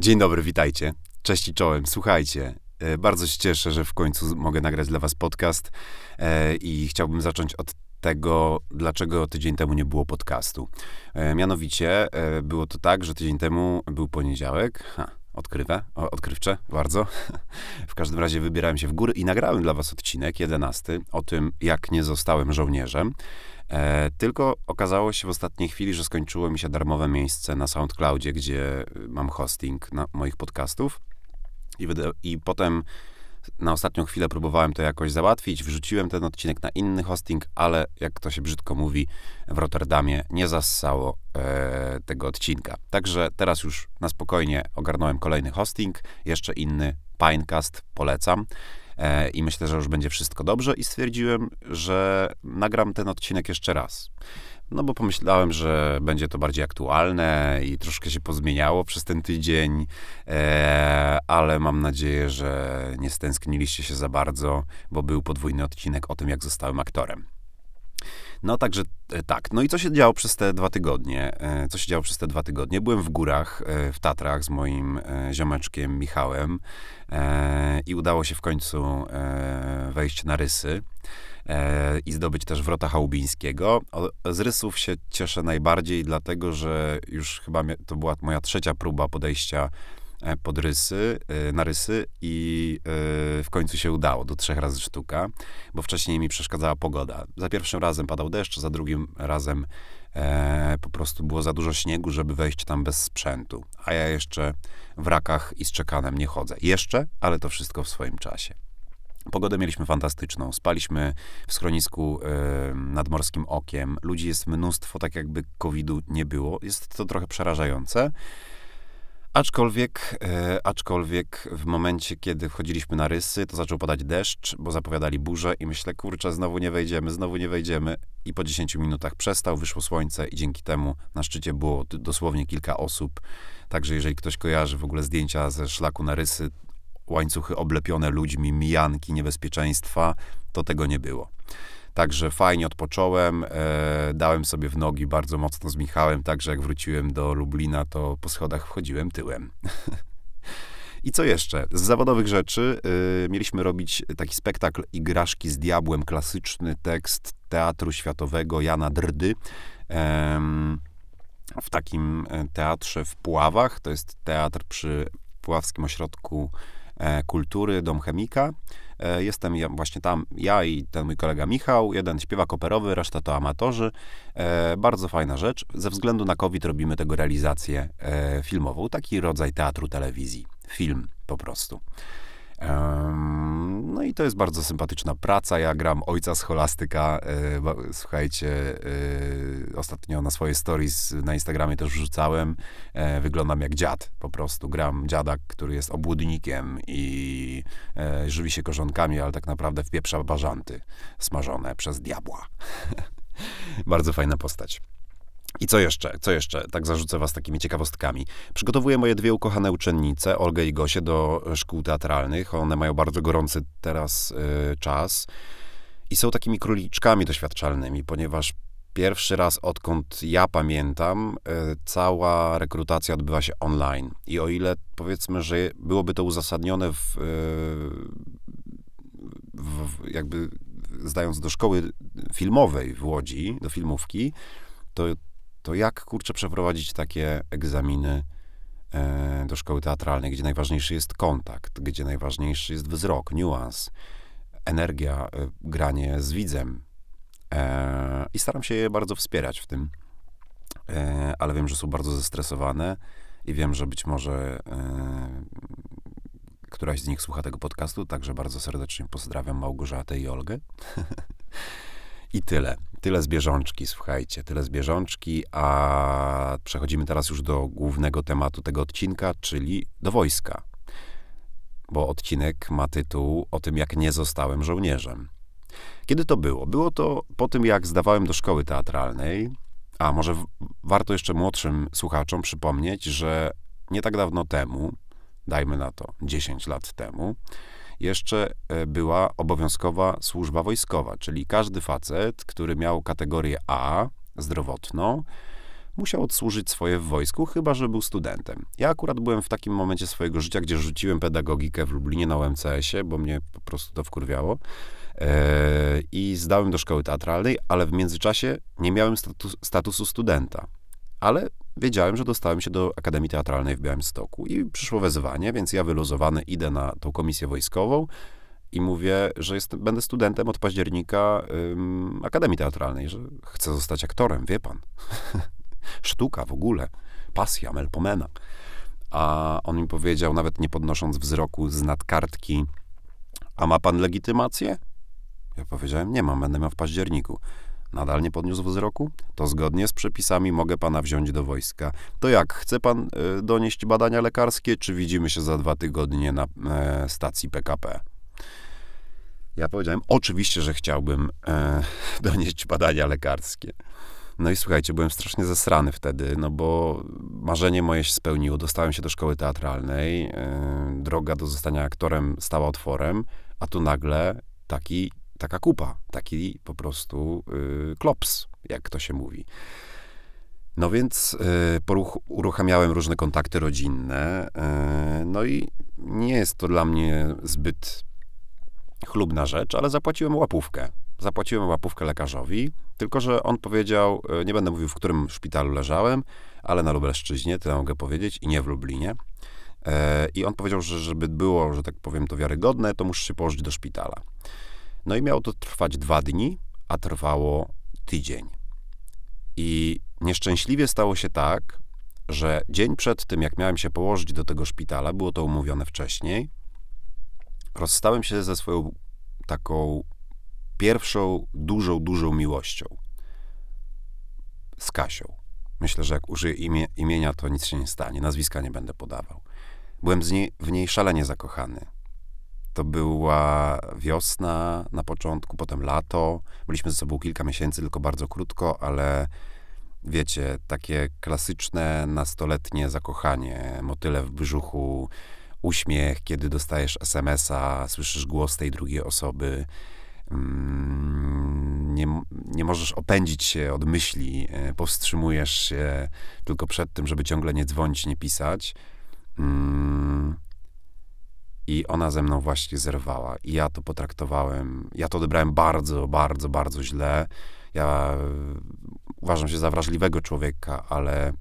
Dzień dobry, witajcie. Cześć i czołem. Słuchajcie, e, bardzo się cieszę, że w końcu mogę nagrać dla was podcast e, i chciałbym zacząć od tego, dlaczego tydzień temu nie było podcastu. E, mianowicie było to tak, że tydzień temu był poniedziałek. Ha, odkrywę, odkrywcze, bardzo. W każdym razie wybierałem się w góry i nagrałem dla was odcinek, jedenasty, o tym, jak nie zostałem żołnierzem. E, tylko okazało się w ostatniej chwili, że skończyło mi się darmowe miejsce na SoundCloudzie, gdzie mam hosting na moich podcastów. I, I potem na ostatnią chwilę próbowałem to jakoś załatwić, wrzuciłem ten odcinek na inny hosting, ale jak to się brzydko mówi, w Rotterdamie nie zassało e, tego odcinka. Także teraz już na spokojnie ogarnąłem kolejny hosting, jeszcze inny, Pinecast, polecam. E, i myślę, że już będzie wszystko dobrze i stwierdziłem, że nagram ten odcinek jeszcze raz. No bo pomyślałem, że będzie to bardziej aktualne i troszkę się pozmieniało przez ten tydzień, e, ale mam nadzieję, że nie stęskniliście się za bardzo, bo był podwójny odcinek o tym, jak zostałem aktorem. No także e, tak. No i co się działo przez te dwa tygodnie? E, co się działo przez te dwa tygodnie? Byłem w górach, e, w Tatrach z moim ziomeczkiem Michałem i udało się w końcu wejść na rysy i zdobyć też wrota Chałubińskiego. Z rysów się cieszę najbardziej, dlatego że już chyba to była moja trzecia próba podejścia E, pod rysy, e, na rysy i e, w końcu się udało, do trzech razy sztuka, bo wcześniej mi przeszkadzała pogoda. Za pierwszym razem padał deszcz, za drugim razem e, po prostu było za dużo śniegu, żeby wejść tam bez sprzętu. A ja jeszcze w rakach i z czekanem nie chodzę. Jeszcze, ale to wszystko w swoim czasie. Pogodę mieliśmy fantastyczną. Spaliśmy w schronisku nad Morskim Okiem. Ludzi jest mnóstwo, tak jakby COVID-u nie było. Jest to trochę przerażające. Aczkolwiek, e, aczkolwiek w momencie, kiedy wchodziliśmy na rysy, to zaczął padać deszcz, bo zapowiadali burzę i myślę, kurczę, znowu nie wejdziemy, znowu nie wejdziemy. I po 10 minutach przestał, wyszło słońce i dzięki temu na szczycie było dosłownie kilka osób. Także jeżeli ktoś kojarzy w ogóle zdjęcia ze szlaku na rysy, łańcuchy oblepione ludźmi, mijanki, niebezpieczeństwa, to tego nie było. Także fajnie odpocząłem, e, dałem sobie w nogi bardzo mocno z Michałem, także jak wróciłem do Lublina, to po schodach wchodziłem tyłem. I co jeszcze? Z zawodowych rzeczy y, mieliśmy robić taki spektakl Igraszki z Diabłem, klasyczny tekst teatru światowego Jana Drdy. Y, w takim e, teatrze w Puławach. To jest teatr przy Puławskim Ośrodku Kultury, Dom Chemika. E, jestem ja, właśnie tam, ja i ten mój kolega Michał, jeden śpiewak operowy, reszta to amatorzy. E, bardzo fajna rzecz. Ze względu na COVID robimy tego realizację e, filmową, taki rodzaj teatru telewizji, film po prostu. No i to jest bardzo sympatyczna praca. Ja gram ojca scholastyka. E, słuchajcie, e, ostatnio na swoje stories na Instagramie też wrzucałem. E, wyglądam jak dziad. Po prostu gram dziada, który jest obłudnikiem i żywi się korzonkami, ale tak naprawdę wpieprza bażanty smażone przez diabła. bardzo fajna postać. I co jeszcze? Co jeszcze? Tak zarzucę was takimi ciekawostkami. Przygotowuję moje dwie ukochane uczennice, Olgę i Gosię, do szkół teatralnych. One mają bardzo gorący teraz y, czas i są takimi króliczkami doświadczalnymi, ponieważ pierwszy raz odkąd ja pamiętam, y, cała rekrutacja odbywa się online. I o ile powiedzmy, że byłoby to uzasadnione w, y, w jakby zdając do szkoły filmowej w Łodzi, do filmówki, to to jak kurczę przeprowadzić takie egzaminy e, do szkoły teatralnej, gdzie najważniejszy jest kontakt, gdzie najważniejszy jest wzrok, niuans, energia, e, granie z widzem. E, I staram się je bardzo wspierać w tym, e, ale wiem, że są bardzo zestresowane i wiem, że być może e, któraś z nich słucha tego podcastu, także bardzo serdecznie pozdrawiam Małgorzatę i Olgę. I tyle. Tyle z bieżączki, słuchajcie, tyle z bieżączki, a przechodzimy teraz już do głównego tematu tego odcinka, czyli do wojska. Bo odcinek ma tytuł o tym, jak nie zostałem żołnierzem. Kiedy to było? Było to po tym, jak zdawałem do szkoły teatralnej, a może warto jeszcze młodszym słuchaczom przypomnieć, że nie tak dawno temu, dajmy na to 10 lat temu, jeszcze e, była obowiązkowa służba wojskowa, czyli każdy facet, który miał kategorię A zdrowotną, musiał odsłużyć swoje w wojsku, chyba że był studentem. Ja akurat byłem w takim momencie swojego życia, gdzie rzuciłem pedagogikę w Lublinie na UMCS-ie, bo mnie po prostu to wkurwiało. Eee, I zdałem do szkoły teatralnej, ale w międzyczasie nie miałem status, statusu studenta. Ale wiedziałem, że dostałem się do Akademii Teatralnej w Białymstoku i przyszło wezwanie, więc ja wyluzowany idę na tą komisję wojskową i mówię, że jest, będę studentem od października ym, Akademii Teatralnej, że chcę zostać aktorem, wie pan. Sztuka w ogóle, pasja, melpomena. A on mi powiedział, nawet nie podnosząc wzroku z nadkartki, a ma pan legitymację? Ja powiedziałem, nie mam, będę miał w październiku. Nadal nie podniósł wzroku? To zgodnie z przepisami mogę pana wziąć do wojska. To jak, chce pan y, donieść badania lekarskie, czy widzimy się za dwa tygodnie na e, stacji PKP? Ja powiedziałem, oczywiście, że chciałbym e, donieść badania lekarskie. No i słuchajcie, byłem strasznie zesrany wtedy, no bo marzenie moje się spełniło. Dostałem się do szkoły teatralnej, droga do zostania aktorem stała otworem, a tu nagle taki, taka kupa, taki po prostu y, klops, jak to się mówi. No więc y, poruch, uruchamiałem różne kontakty rodzinne, y, no i nie jest to dla mnie zbyt chlubna rzecz, ale zapłaciłem łapówkę. Zapłaciłem łapówkę lekarzowi, tylko że on powiedział, nie będę mówił, w którym szpitalu leżałem, ale na Lubelszczyźnie, tyle mogę powiedzieć, i nie w Lublinie. I on powiedział, że żeby było, że tak powiem, to wiarygodne, to muszę się położyć do szpitala. No i miało to trwać dwa dni, a trwało tydzień. I nieszczęśliwie stało się tak, że dzień przed tym, jak miałem się położyć do tego szpitala, było to umówione wcześniej, rozstałem się ze swoją taką pierwszą, dużą, dużą miłością. Z Kasią. Myślę, że jak użyję imię, imienia, to nic się nie stanie. Nazwiska nie będę podawał. Byłem niej, w niej szalenie zakochany. To była wiosna na początku, potem lato. Byliśmy ze sobą kilka miesięcy, tylko bardzo krótko, ale wiecie, takie klasyczne nastoletnie zakochanie, motyle w brzuchu, uśmiech, kiedy dostajesz SMS-a, słyszysz głos tej drugiej osoby. Mm, nie, nie możesz opędzić się od myśli, e, powstrzymujesz się tylko przed tym, żeby ciągle nie dzwonić, nie pisać. I ona ze mną właśnie zerwała. I ja to potraktowałem, ja to odebrałem bardzo, bardzo, bardzo źle. Ja uważam się za wrażliwego człowieka, ale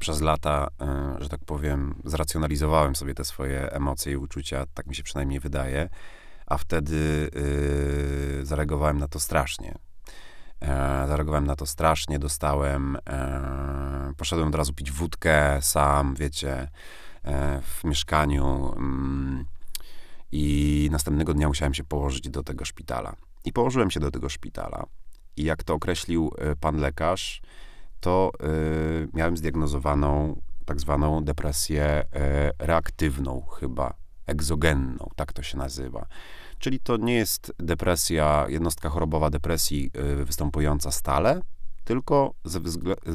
przez lata, e, że tak powiem, zracjonalizowałem sobie te swoje emocje i uczucia, tak mi się przynajmniej wydaje, a wtedy yy, zareagowałem na to strasznie. E, zareagowałem na to strasznie, dostałem, e, poszedłem od razu pić wódkę sam, wiecie, e, w mieszkaniu mm, i następnego dnia musiałem się położyć do tego szpitala. I położyłem się do tego szpitala. I jak to określił e, pan lekarz, to y, miałem zdiagnozowaną tak zwaną depresję reaktywną chyba, egzogenną, tak to się nazywa. Czyli to nie jest depresja, jednostka chorobowa depresji występująca stale, tylko ze,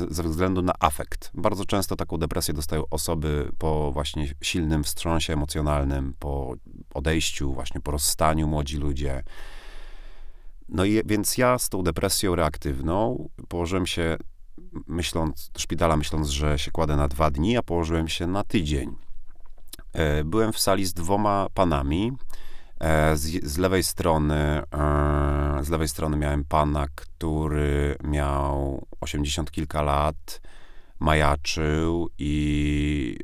ze, względu na afekt. Bardzo często taką depresję dostają osoby po właśnie silnym wstrząsie emocjonalnym, po odejściu, właśnie po rozstaniu młodzi ludzie. No i więc ja z tą depresją reaktywną położyłem się myśląc, do szpitala myśląc, że się kładę na dwa dni, a położyłem się na tydzień. E, byłem w sali z dwoma panami. E, z, z, lewej strony, e, z lewej strony miałem pana, który miał 80 kilka lat, majaczył i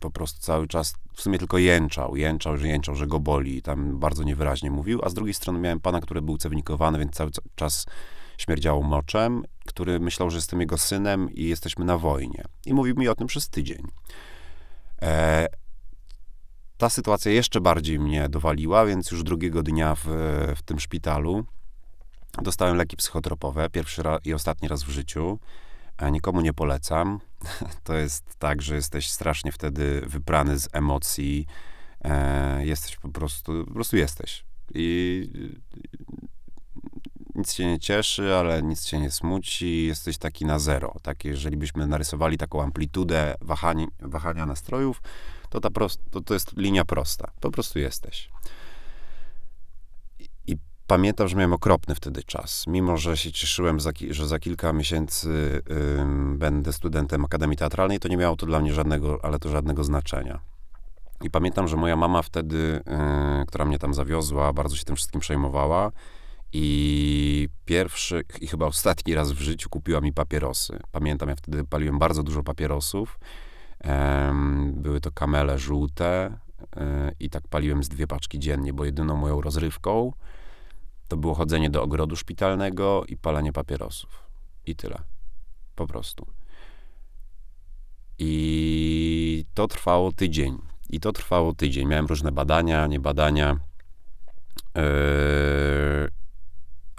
po prostu cały czas w sumie tylko jęczał, jęczał, że jęczał, że go boli, tam bardzo niewyraźnie mówił, a z drugiej strony miałem pana, który był cewnikowany, więc cały czas śmierdziało moczem, który myślał, że jestem jego synem i jesteśmy na wojnie. I mówił mi o tym przez tydzień. E, ta sytuacja jeszcze bardziej mnie dowaliła, więc już drugiego dnia w, w tym szpitalu dostałem leki psychotropowe, pierwszy raz i ostatni raz w życiu. A nikomu nie polecam. To jest tak, że jesteś strasznie wtedy wyprany z emocji. E, jesteś po prostu, po prostu jesteś. I nic cię nie cieszy, ale nic cię nie smuci, jesteś taki na zero. Tak, jeżeli byśmy narysowali taką amplitudę wahania, wahania nastrojów, to, ta prost, to, to jest linia prosta. Po prostu jesteś. I pamiętam, że miałem okropny wtedy czas. Mimo, że się cieszyłem, za że za kilka miesięcy ym, będę studentem Akademii Teatralnej, to nie miało to dla mnie żadnego, ale to żadnego znaczenia. I pamiętam, że moja mama wtedy, y, która mnie tam zawiozła, bardzo się tym wszystkim przejmowała. I pierwszy i chyba ostatni raz w życiu kupiła mi papierosy. Pamiętam, ja wtedy paliłem bardzo dużo papierosów. Były to kamele żółte y, i tak paliłem z dwie paczki dziennie, bo jedyną moją rozrywką to było chodzenie do ogrodu szpitalnego i palenie papierosów. I tyle. Po prostu. I to trwało tydzień. I to trwało tydzień. Miałem różne badania, nie badania. Yy,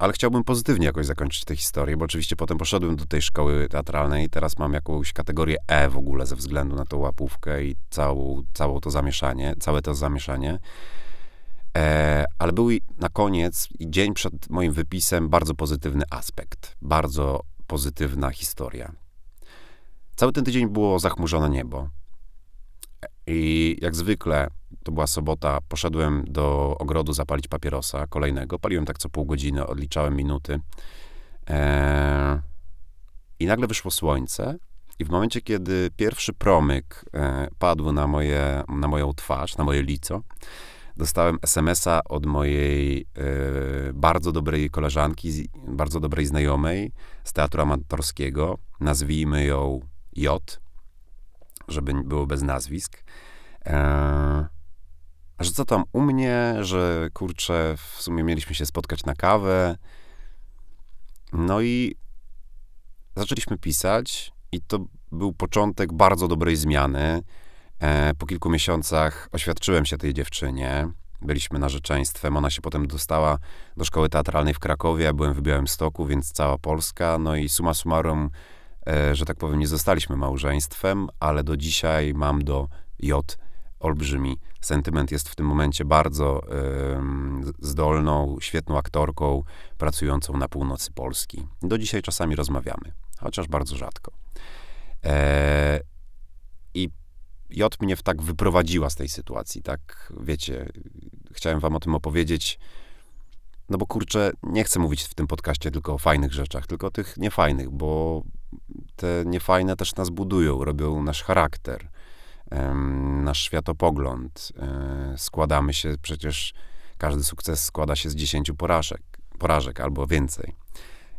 ale chciałbym pozytywnie jakoś zakończyć tę historię, bo oczywiście potem poszedłem do tej szkoły teatralnej i teraz mam jakąś kategorię E w ogóle ze względu na tą łapówkę i całą, całą to zamieszanie, całe to zamieszanie. E, ale był na koniec, i dzień przed moim wypisem, bardzo pozytywny aspekt, bardzo pozytywna historia. Cały ten tydzień było zachmurzone niebo. I jak zwykle, to była sobota, poszedłem do ogrodu zapalić papierosa kolejnego. Paliłem tak co pół godziny, odliczałem minuty. E, I nagle wyszło słońce. I w momencie, kiedy pierwszy promyk e, padł na, moje, na moją twarz, na moje lico, dostałem SMS-a od mojej e, bardzo dobrej koleżanki, bardzo dobrej znajomej z teatru amatorskiego. Nazwijmy ją J, żeby było bez nazwisk. E, że co tam u mnie, że kurczę, w sumie mieliśmy się spotkać na kawę. No i zaczęliśmy pisać, i to był początek bardzo dobrej zmiany. E, po kilku miesiącach oświadczyłem się tej dziewczynie. Byliśmy narzeczeństwem. Ona się potem dostała do szkoły teatralnej w Krakowie. Ja byłem w Białymstoku, więc cała Polska. No i summa summarum, że tak powiem, nie zostaliśmy małżeństwem, ale do dzisiaj mam do J olbrzymi sentyment. Jest w tym momencie bardzo em, zdolną, świetną aktorką, pracującą na północy Polski. Do dzisiaj czasami rozmawiamy, chociaż bardzo rzadko. E, I J mnie w tak wyprowadziła z tej sytuacji, tak, wiecie, chciałem wam o tym opowiedzieć, no bo kurczę, nie chcę mówić w tym podcaście tylko o fajnych rzeczach, tylko o tych niefajnych, bo te niefajne też nas budują, robią nasz charakter, nasz światopogląd. E, Składamy się, przecież każdy sukces składa się z dziesięciu porażek, porażek albo więcej.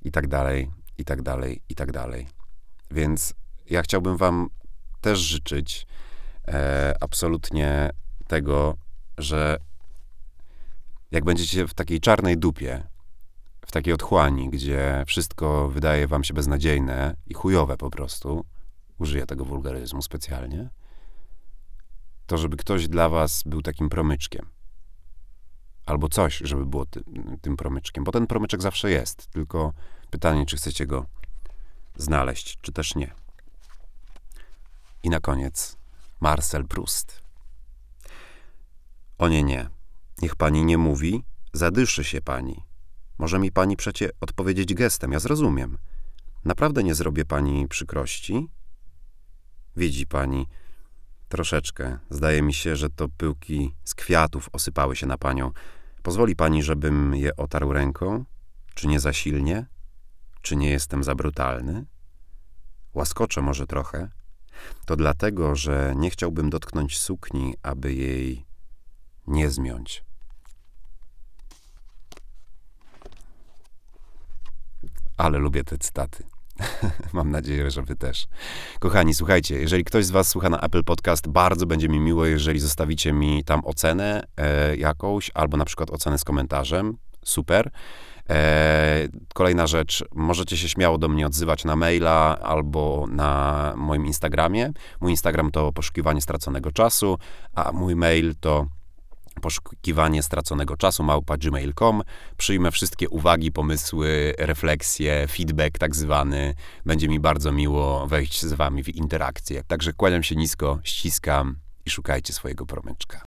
I tak dalej, i tak dalej, i tak dalej. Więc ja chciałbym wam też życzyć e, absolutnie tego, że jak będziecie w takiej czarnej dupie, w takiej otchłani, gdzie wszystko wydaje wam się beznadziejne i chujowe po prostu, użyję tego wulgaryzmu specjalnie, to żeby ktoś dla was był takim promyczkiem. Albo coś, żeby było ty, tym promyczkiem. Bo ten promyczek zawsze jest. Tylko pytanie, czy chcecie go znaleźć, czy też nie. I na koniec Marcel Proust. O nie, nie. Niech pani nie mówi, zadyszy się pani. Może mi pani przecie odpowiedzieć gestem, ja zrozumiem. Naprawdę nie zrobię pani przykrości? Widzi pani, troszeczkę. Zdaje mi się, że to pyłki z kwiatów osypały się na panią. Pozwoli pani, żebym je otarł ręką? Czy nie za silnie? Czy nie jestem za brutalny? Łaskoczę może trochę. To dlatego, że nie chciałbym dotknąć sukni, aby jej nie zmiąć. Ale lubię te cytaty. Mam nadzieję, że wy też. Kochani, słuchajcie, jeżeli ktoś z was słucha na Apple Podcast, bardzo będzie mi miło, jeżeli zostawicie mi tam ocenę e, jakąś, albo na przykład ocenę z komentarzem. Super. E, kolejna rzecz, możecie się śmiało do mnie odzywać na maila albo na moim Instagramie. Mój Instagram to poszukiwanie straconego czasu, a mój mail to poszukiwanie straconego czasu małpa gmail.com. Przyjmę wszystkie uwagi, pomysły, refleksje, feedback tak zwany. Będzie mi bardzo miło wejść z wami w interakcję. Także kłaniam się nisko, ściskam i szukajcie swojego promyczka.